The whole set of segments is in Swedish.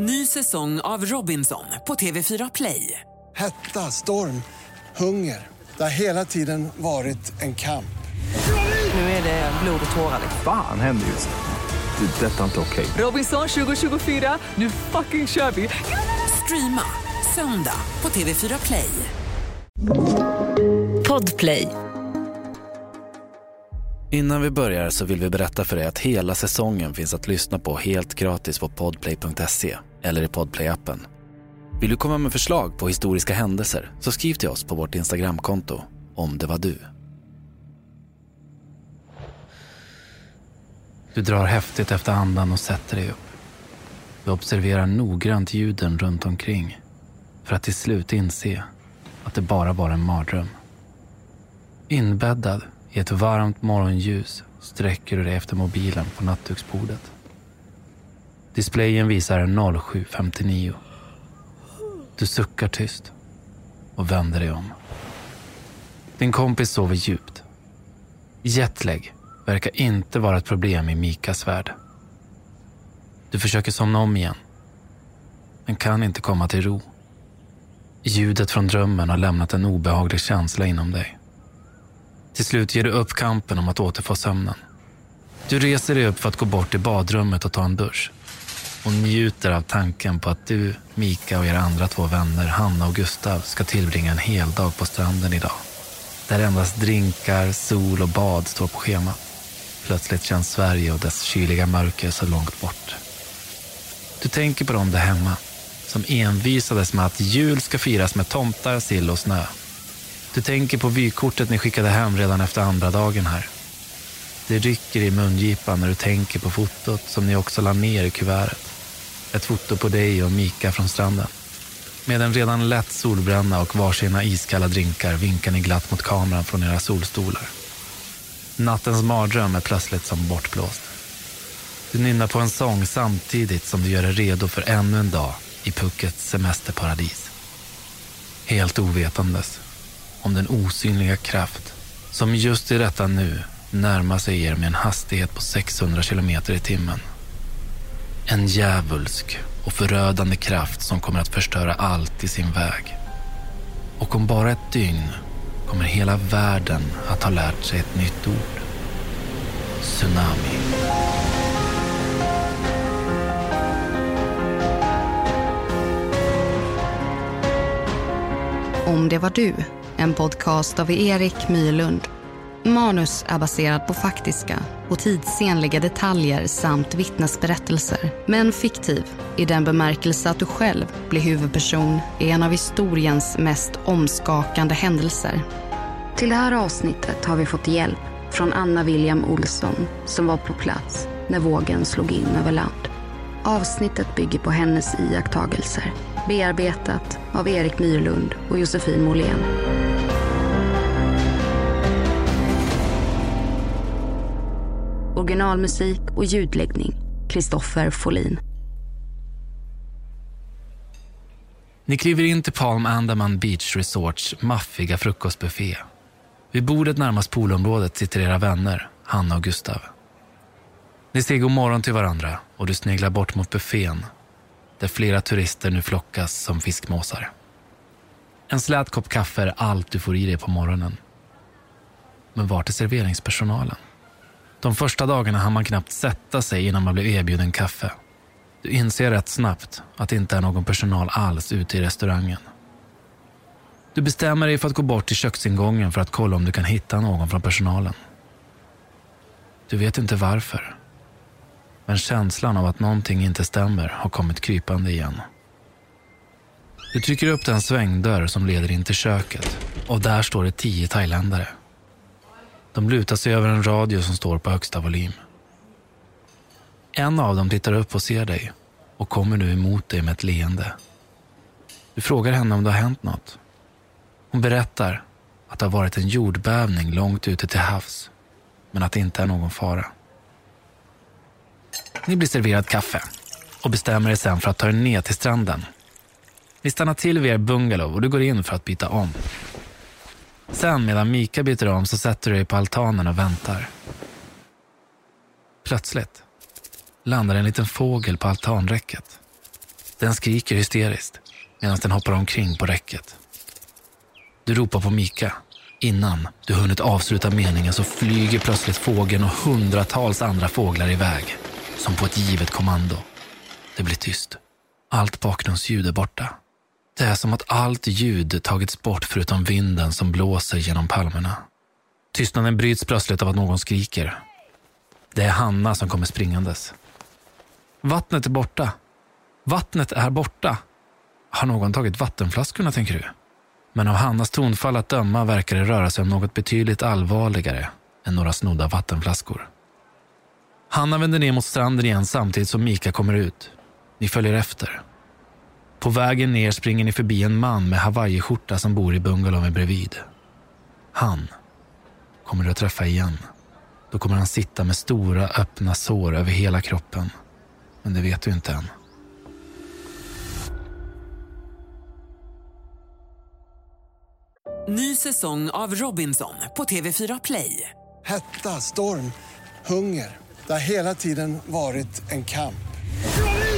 Ny säsong av Robinson på TV4 Play. Hetta, storm, hunger. Det har hela tiden varit en kamp. Nu är det blod och tårar. Fan händer just nu. Det. Detta är inte okej. Robinson 2024, nu fucking kör vi! Streama söndag på TV4 Play. Podplay. Innan vi börjar så vill vi berätta för dig att hela säsongen finns att lyssna på helt gratis på podplay.se eller i podplay-appen. Vill du komma med förslag på historiska händelser så skriv till oss på vårt Instagramkonto om det var du. Du drar häftigt efter andan och sätter dig upp. Du observerar noggrant ljuden runt omkring för att till slut inse att det bara var en mardröm. Inbäddad i ett varmt morgonljus sträcker du dig efter mobilen på nattduksbordet. Displayen visar 07.59. Du suckar tyst och vänder dig om. Din kompis sover djupt. Jetlag verkar inte vara ett problem i Mikas värld. Du försöker somna om igen, men kan inte komma till ro. Ljudet från drömmen har lämnat en obehaglig känsla inom dig. Till slut ger du upp kampen om att återfå sömnen. Du reser dig upp för att gå bort till badrummet och ta en dusch. Och njuter av tanken på att du, Mika och era andra två vänner, Hanna och Gustav, ska tillbringa en hel dag på stranden idag. Där endast drinkar, sol och bad står på schemat. Plötsligt känns Sverige och dess kyliga mörker så långt bort. Du tänker på dem där hemma, som envisades med att jul ska firas med tomtar, sill och snö. Du tänker på vykortet ni skickade hem redan efter andra dagen här. Det rycker i mungipan när du tänker på fotot som ni också la ner i kuvertet. Ett foto på dig och Mika från stranden. Med en redan lätt solbränna och varsina iskalla drinkar vinkar ni glatt mot kameran från era solstolar. Nattens mardröm är plötsligt som bortblåst. Du nynnar på en sång samtidigt som du gör dig redo för ännu en dag i Puckets semesterparadis. Helt ovetandes om den osynliga kraft som just i detta nu närmar sig er med en hastighet på 600 kilometer i timmen. En djävulsk och förödande kraft som kommer att förstöra allt i sin väg. Och om bara ett dygn kommer hela världen att ha lärt sig ett nytt ord. Tsunami. Om det var du, en podcast av Erik Mylund Manus är baserad på faktiska och tidsenliga detaljer samt vittnesberättelser, men fiktiv i den bemärkelse att du själv blir huvudperson i en av historiens mest omskakande händelser. Till det här avsnittet har vi fått hjälp från Anna William Olsson som var på plats när vågen slog in över land. Avsnittet bygger på hennes iakttagelser. Bearbetat av Erik Myrlund och Josefin Måhlén. Originalmusik och ljudläggning Kristoffer Folin. Ni kliver in till Palm Andaman Beach Resorts maffiga frukostbuffé. Vid bordet närmast poolområdet sitter era vänner, Hanna och Gustav. Ni säger god morgon till varandra och du sneglar bort mot buffén där flera turister nu flockas som fiskmåsar. En slät kopp kaffe är allt du får i dig på morgonen. Men vart är serveringspersonalen? De första dagarna hann man knappt sätta sig innan man blev erbjuden kaffe. Du inser rätt snabbt att det inte är någon personal alls ute i restaurangen. Du bestämmer dig för att gå bort till köksingången för att kolla om du kan hitta någon från personalen. Du vet inte varför. Men känslan av att någonting inte stämmer har kommit krypande igen. Du trycker upp den svängdörr som leder in till köket och där står det tio thailändare. De lutar sig över en radio som står på högsta volym. En av dem tittar upp och ser dig och kommer nu emot dig med ett leende. Du frågar henne om det har hänt något. Hon berättar att det har varit en jordbävning långt ute till havs, men att det inte är någon fara. Ni blir serverad kaffe och bestämmer er sen för att ta er ner till stranden. Ni stannar till vid er bungalow och du går in för att byta om. Sen medan Mika byter om så sätter du dig på altanen och väntar. Plötsligt landar en liten fågel på altanräcket. Den skriker hysteriskt medan den hoppar omkring på räcket. Du ropar på Mika. Innan du hunnit avsluta meningen så flyger plötsligt fågeln och hundratals andra fåglar iväg. Som på ett givet kommando. Det blir tyst. Allt bakgrundsljud är borta. Det är som att allt ljud tagits bort förutom vinden som blåser genom palmerna. Tystnaden bryts plötsligt av att någon skriker. Det är Hanna som kommer springandes. Vattnet är borta. Vattnet är borta. Har någon tagit vattenflaskorna, tänker du? Men av Hannas tonfall att döma verkar det röra sig om något betydligt allvarligare än några snodda vattenflaskor. Hanna vänder ner mot stranden igen samtidigt som Mika kommer ut. Ni följer efter. På vägen ner springer ni förbi en man med hawaiiskjorta som bor i bungalowen bredvid. Han kommer du att träffa igen. Då kommer han sitta med stora öppna sår över hela kroppen. Men det vet du inte än. Ny säsong av Robinson på TV4 Play. Hetta, storm, hunger. Det har hela tiden varit en kamp.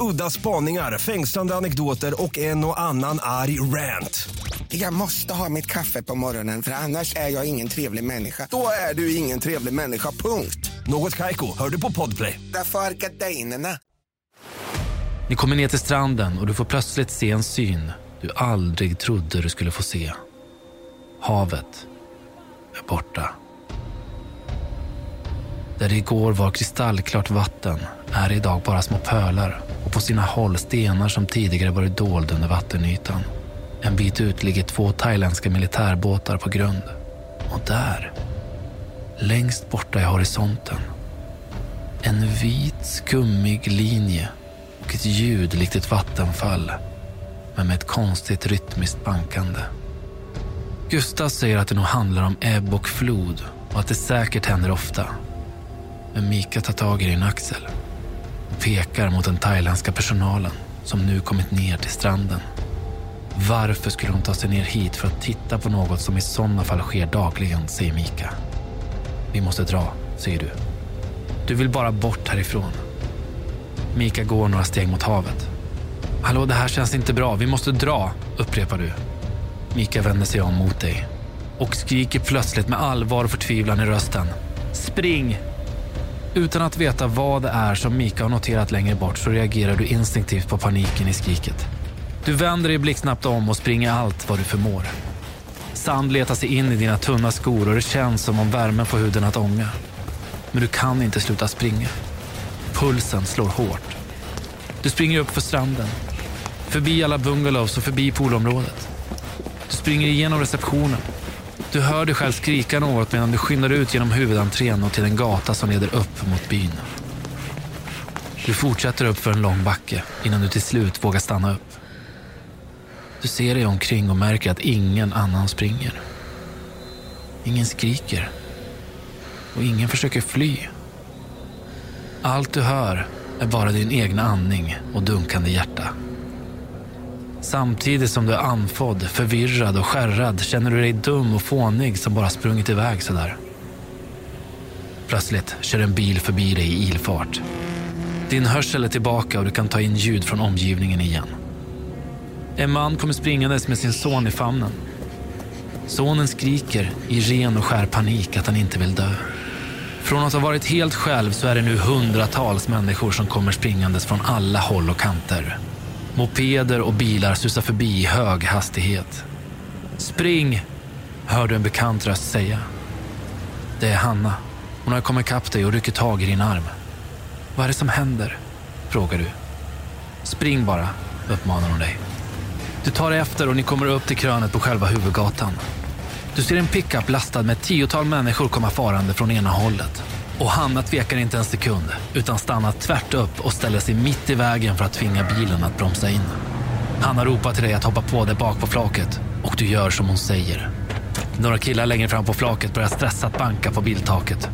Udda spaningar, fängslande anekdoter och en och annan arg rant. Jag måste ha mitt kaffe på morgonen för annars är jag ingen trevlig människa. Då är du ingen trevlig människa, punkt. Något Kaiko, hör du på Podplay. Därför är gardinerna. Ni kommer ner till stranden och du får plötsligt se en syn du aldrig trodde du skulle få se. Havet är borta. Där det igår var kristallklart vatten är det idag bara små pölar på sina håll stenar som tidigare varit dolda under vattenytan. En bit ut ligger två thailändska militärbåtar på grund. Och där, längst borta i horisonten, en vit skummig linje och ett ljud likt ett vattenfall men med ett konstigt rytmiskt bankande. Gustav säger att det nog handlar om ebb och flod och att det säkert händer ofta. Men Mika tar tag i din axel pekar mot den thailändska personalen som nu kommit ner till stranden. Varför skulle hon ta sig ner hit för att titta på något som i sådana fall sker dagligen, säger Mika. Vi måste dra, säger du. Du vill bara bort härifrån. Mika går några steg mot havet. Hallå, det här känns inte bra. Vi måste dra, upprepar du. Mika vänder sig om mot dig och skriker plötsligt med allvar och förtvivlan i rösten. Spring! Utan att veta vad det är som Mika har noterat längre bort så reagerar du instinktivt på paniken i skriket. Du vänder dig blixtsnabbt om och springer allt vad du förmår. Sand letar sig in i dina tunna skor och det känns som om värmen får huden att ånga. Men du kan inte sluta springa. Pulsen slår hårt. Du springer upp för stranden, förbi alla bungalows och förbi poolområdet. Du springer igenom receptionen. Du hör dig själv skrika något medan du skyndar ut genom huvudentrén och till en gata som leder upp mot byn. Du fortsätter upp för en lång backe innan du till slut vågar stanna upp. Du ser dig omkring och märker att ingen annan springer. Ingen skriker. Och ingen försöker fly. Allt du hör är bara din egna andning och dunkande hjärta. Samtidigt som du är andfådd, förvirrad och skärrad känner du dig dum och fånig som bara sprungit iväg sådär. Plötsligt kör en bil förbi dig i ilfart. Din hörsel är tillbaka och du kan ta in ljud från omgivningen igen. En man kommer springandes med sin son i famnen. Sonen skriker i ren och skär panik att han inte vill dö. Från att ha varit helt själv så är det nu hundratals människor som kommer springandes från alla håll och kanter. Mopeder och bilar susar förbi i hög hastighet. Spring! hör du en bekant röst säga. Det är Hanna. Hon har kommit ikapp dig och rycker tag i din arm. Vad är det som händer? frågar du. Spring bara, uppmanar hon dig. Du tar efter och ni kommer upp till krönet på själva huvudgatan. Du ser en pickup lastad med ett tiotal människor komma farande från ena hållet. Och Hanna tvekar inte en sekund, utan stannar tvärt upp och ställer sig mitt i vägen för att tvinga bilen att bromsa in. Hanna ropar till dig att hoppa på där bak på flaket och du gör som hon säger. Några killar längre fram på flaket börjar stressat banka på biltaket.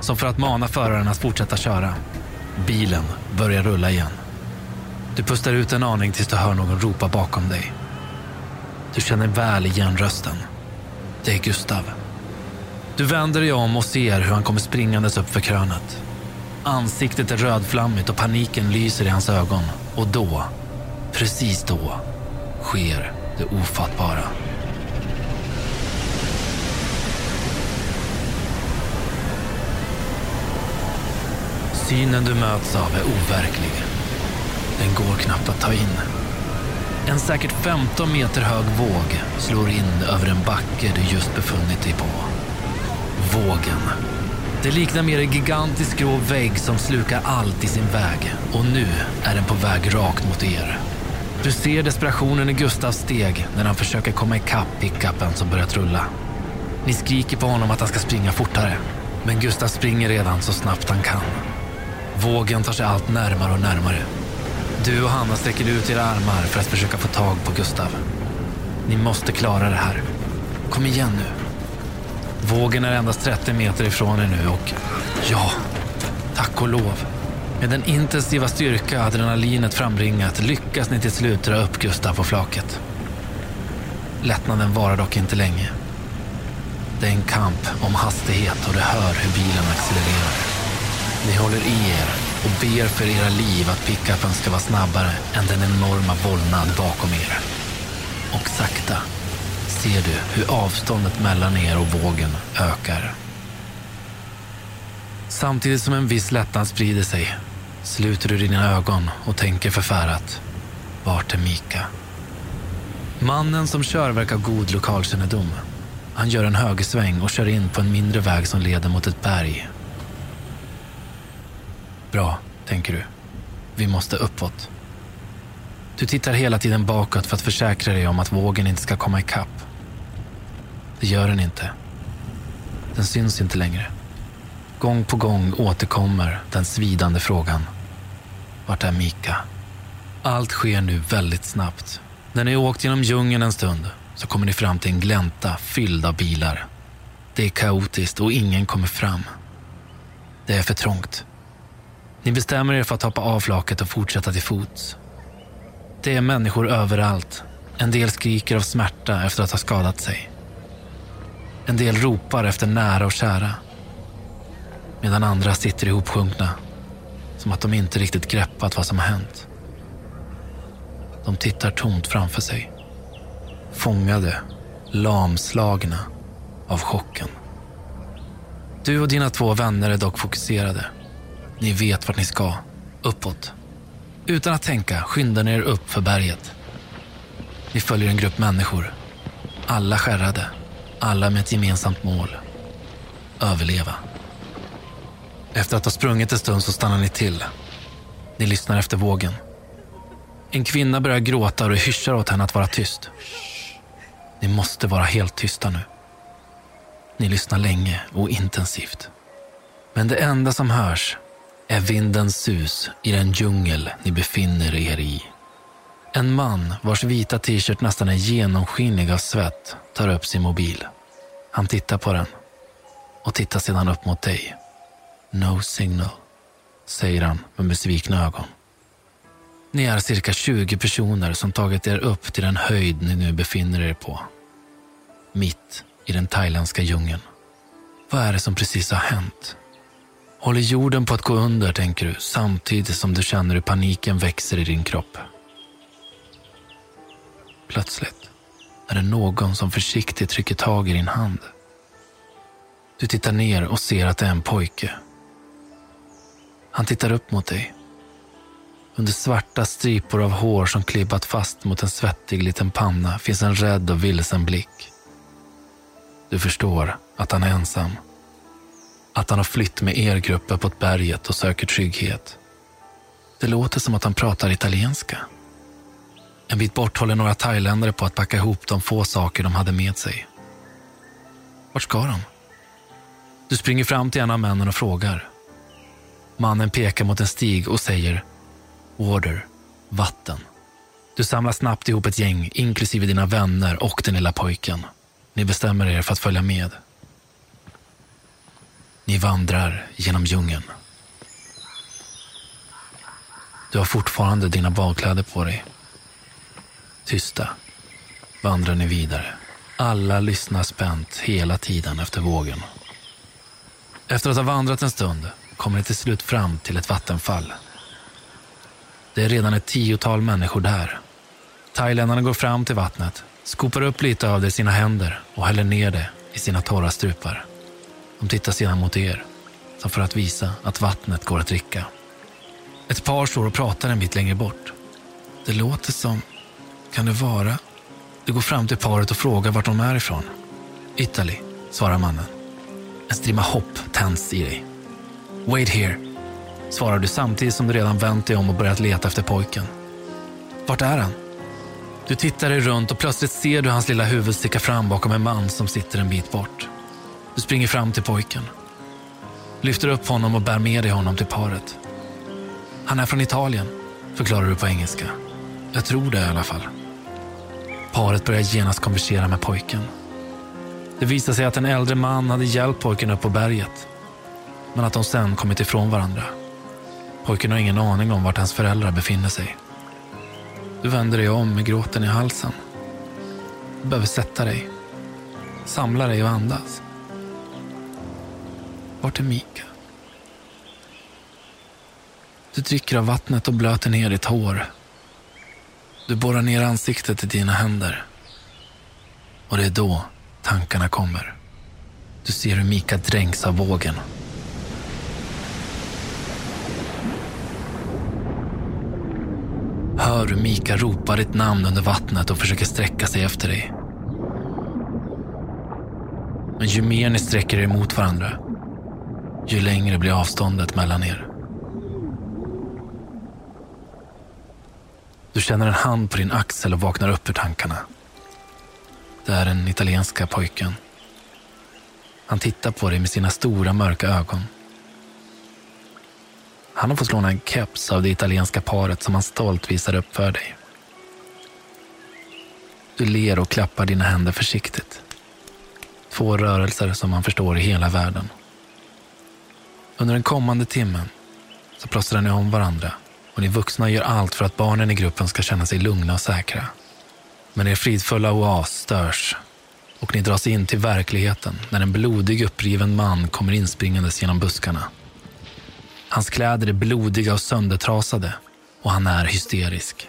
Som för att mana föraren att fortsätta köra. Bilen börjar rulla igen. Du pustar ut en aning tills du hör någon ropa bakom dig. Du känner väl igen rösten. Det är Gustav. Du vänder dig om och ser hur han kommer springandes upp för krönet. Ansiktet är rödflammigt och paniken lyser i hans ögon. Och då, precis då, sker det ofattbara. Synen du möts av är overklig. Den går knappt att ta in. En säkert 15 meter hög våg slår in över en backe du just befunnit dig på. Vågen. Det liknar mer en gigantisk grå vägg som slukar allt i sin väg. Och nu är den på väg rakt mot er. Du ser desperationen i Gustavs steg när han försöker komma ikapp pickupen som börjat rulla. Ni skriker på honom att han ska springa fortare. Men Gustav springer redan så snabbt han kan. Vågen tar sig allt närmare och närmare. Du och Hanna sträcker ut era armar för att försöka få tag på Gustav. Ni måste klara det här. Kom igen nu. Vågen är endast 30 meter ifrån er nu och ja, tack och lov. Med den intensiva styrka adrenalinet frambringat lyckas ni till slut dra upp Gustav på flaket. Lättnaden varar dock inte länge. Det är en kamp om hastighet och du hör hur bilen accelererar. Ni håller i er och ber för era liv att pickupen ska vara snabbare än den enorma vålnad bakom er. Och sakta ser du hur avståndet mellan er och vågen ökar. Samtidigt som en viss lättnad sprider sig sluter du dina ögon och tänker förfärat. Vart är Mika? Mannen som kör verkar ha god lokalkännedom. Han gör en högersväng och kör in på en mindre väg som leder mot ett berg. Bra, tänker du. Vi måste uppåt. Du tittar hela tiden bakåt för att försäkra dig om att vågen inte ska komma ikapp. Det gör den inte. Den syns inte längre. Gång på gång återkommer den svidande frågan. Vart är Mika? Allt sker nu väldigt snabbt. När ni åkt genom djungeln en stund så kommer ni fram till en glänta fylld av bilar. Det är kaotiskt och ingen kommer fram. Det är för trångt. Ni bestämmer er för att hoppa av flaket och fortsätta till fots. Det är människor överallt. En del skriker av smärta efter att ha skadat sig. En del ropar efter nära och kära. Medan andra sitter ihopsjunkna. Som att de inte riktigt greppat vad som har hänt. De tittar tomt framför sig. Fångade, lamslagna av chocken. Du och dina två vänner är dock fokuserade. Ni vet vart ni ska. Uppåt. Utan att tänka skyndar ni er upp för berget. Ni följer en grupp människor. Alla skärrade. Alla med ett gemensamt mål. Överleva. Efter att ha sprungit en stund så stannar ni till. Ni lyssnar efter vågen. En kvinna börjar gråta och det hyschar åt henne att vara tyst. Ni måste vara helt tysta nu. Ni lyssnar länge och intensivt. Men det enda som hörs är vindens sus i den djungel ni befinner er i. En man vars vita t-shirt nästan är genomskinlig av svett tar upp sin mobil. Han tittar på den och tittar sedan upp mot dig. No signal, säger han med besvikna ögon. Ni är cirka 20 personer som tagit er upp till den höjd ni nu befinner er på. Mitt i den thailändska djungeln. Vad är det som precis har hänt? Håller jorden på att gå under, tänker du, samtidigt som du känner hur paniken växer i din kropp. Plötsligt är det någon som försiktigt trycker tag i din hand. Du tittar ner och ser att det är en pojke. Han tittar upp mot dig. Under svarta stripor av hår som klibbat fast mot en svettig liten panna finns en rädd och vilsen blick. Du förstår att han är ensam. Att han har flytt med er grupp uppåt berget och söker trygghet. Det låter som att han pratar italienska. En bit bort håller några thailändare på att packa ihop de få saker de hade med sig. Vart ska de? Du springer fram till en av männen och frågar. Mannen pekar mot en stig och säger Water, vatten. Du samlar snabbt ihop ett gäng, inklusive dina vänner och den lilla pojken. Ni bestämmer er för att följa med. Ni vandrar genom djungeln. Du har fortfarande dina badkläder på dig. Tysta vandrar ni vidare. Alla lyssnar spänt hela tiden efter vågen. Efter att ha vandrat en stund kommer ni till slut fram till ett vattenfall. Det är redan ett tiotal människor där. Thailändarna går fram till vattnet, skopar upp lite av det i sina händer och häller ner det i sina torra strupar. De tittar sedan mot er, som för att visa att vattnet går att dricka. Ett par står och pratar en bit längre bort. Det låter som... Kan det vara? Du går fram till paret och frågar vart de är ifrån. Italy, svarar mannen. En strimma hopp tänds i dig. Wait here, svarar du samtidigt som du redan vänt dig om och börjat leta efter pojken. Vart är han? Du tittar dig runt och plötsligt ser du hans lilla huvud sticka fram bakom en man som sitter en bit bort. Du springer fram till pojken. Lyfter upp honom och bär med dig honom till paret. Han är från Italien, förklarar du på engelska. Jag tror det i alla fall. Paret börjar genast konversera med pojken. Det visar sig att en äldre man hade hjälpt pojken upp på berget. Men att de sen kommit ifrån varandra. Pojken har ingen aning om vart hans föräldrar befinner sig. Du vänder dig om med gråten i halsen. Du behöver sätta dig. Samla dig och andas. Vart är Mika? Du dricker av vattnet och blöter ner ditt hår. Du borrar ner ansiktet i dina händer. Och det är då tankarna kommer. Du ser hur Mika dränks av vågen. Hör hur Mika ropar ditt namn under vattnet och försöker sträcka sig efter dig. Men ju mer ni sträcker er mot varandra, ju längre blir avståndet mellan er. Du känner en hand på din axel och vaknar upp ur tankarna. Det är den italienska pojken. Han tittar på dig med sina stora mörka ögon. Han har fått låna en keps av det italienska paret som han stolt visar upp för dig. Du ler och klappar dina händer försiktigt. Två rörelser som man förstår i hela världen. Under den kommande timmen så plåstrar ni om varandra och ni vuxna gör allt för att barnen i gruppen ska känna sig lugna och säkra. Men er fridfulla oas störs och ni dras in till verkligheten när en blodig uppriven man kommer inspringandes genom buskarna. Hans kläder är blodiga och söndertrasade och han är hysterisk.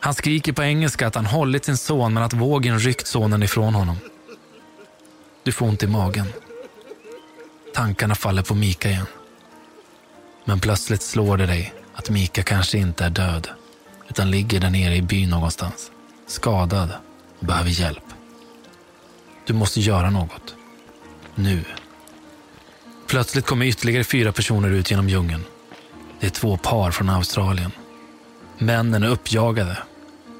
Han skriker på engelska att han hållit sin son men att vågen ryckt sonen ifrån honom. Du får ont i magen. Tankarna faller på Mika igen. Men plötsligt slår det dig att Mika kanske inte är död utan ligger där nere i byn någonstans, skadad och behöver hjälp. Du måste göra något. Nu. Plötsligt kommer ytterligare fyra personer ut genom djungeln. Det är två par från Australien. Männen är uppjagade.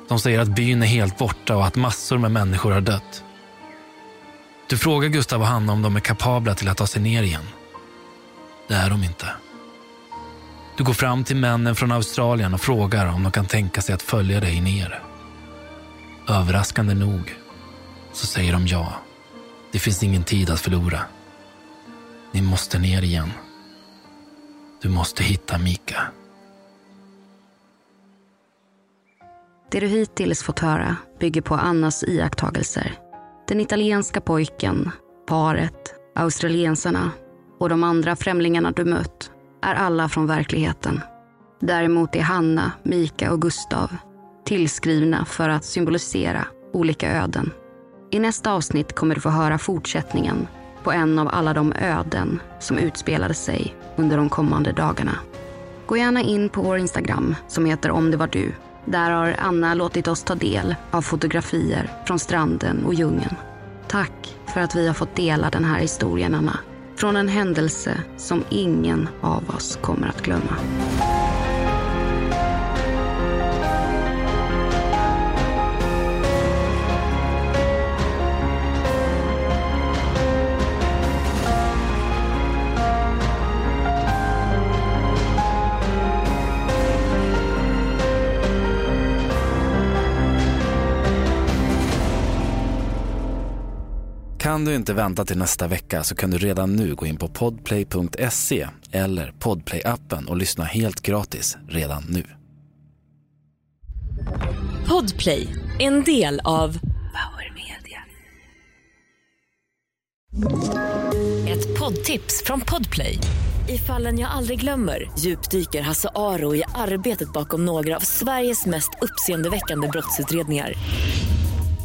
De säger att byn är helt borta och att massor med människor har dött. Du frågar Gustav och Hanna om de är kapabla till att ta sig ner igen. Det är de inte. Du går fram till männen från Australien och frågar om de kan tänka sig att följa dig ner. Överraskande nog så säger de ja. Det finns ingen tid att förlora. Ni måste ner igen. Du måste hitta Mika. Det du hittills fått höra bygger på Annas iakttagelser. Den italienska pojken, paret, australiensarna och de andra främlingarna du mött är alla från verkligheten. Däremot är Hanna, Mika och Gustav tillskrivna för att symbolisera olika öden. I nästa avsnitt kommer du få höra fortsättningen på en av alla de öden som utspelade sig under de kommande dagarna. Gå gärna in på vår Instagram som heter Om det var du. Där har Anna låtit oss ta del av fotografier från stranden och djungeln. Tack för att vi har fått dela den här historien, Anna. Från en händelse som ingen av oss kommer att glömma. Kan du inte vänta till nästa vecka så kan du redan nu gå in på podplay.se eller podplay-appen och lyssna helt gratis redan nu. Podplay, en del av Power Media. Ett poddtips från Podplay. I fallen jag aldrig glömmer djupdyker Hasse Aro i arbetet bakom några av Sveriges mest uppseendeväckande brottsutredningar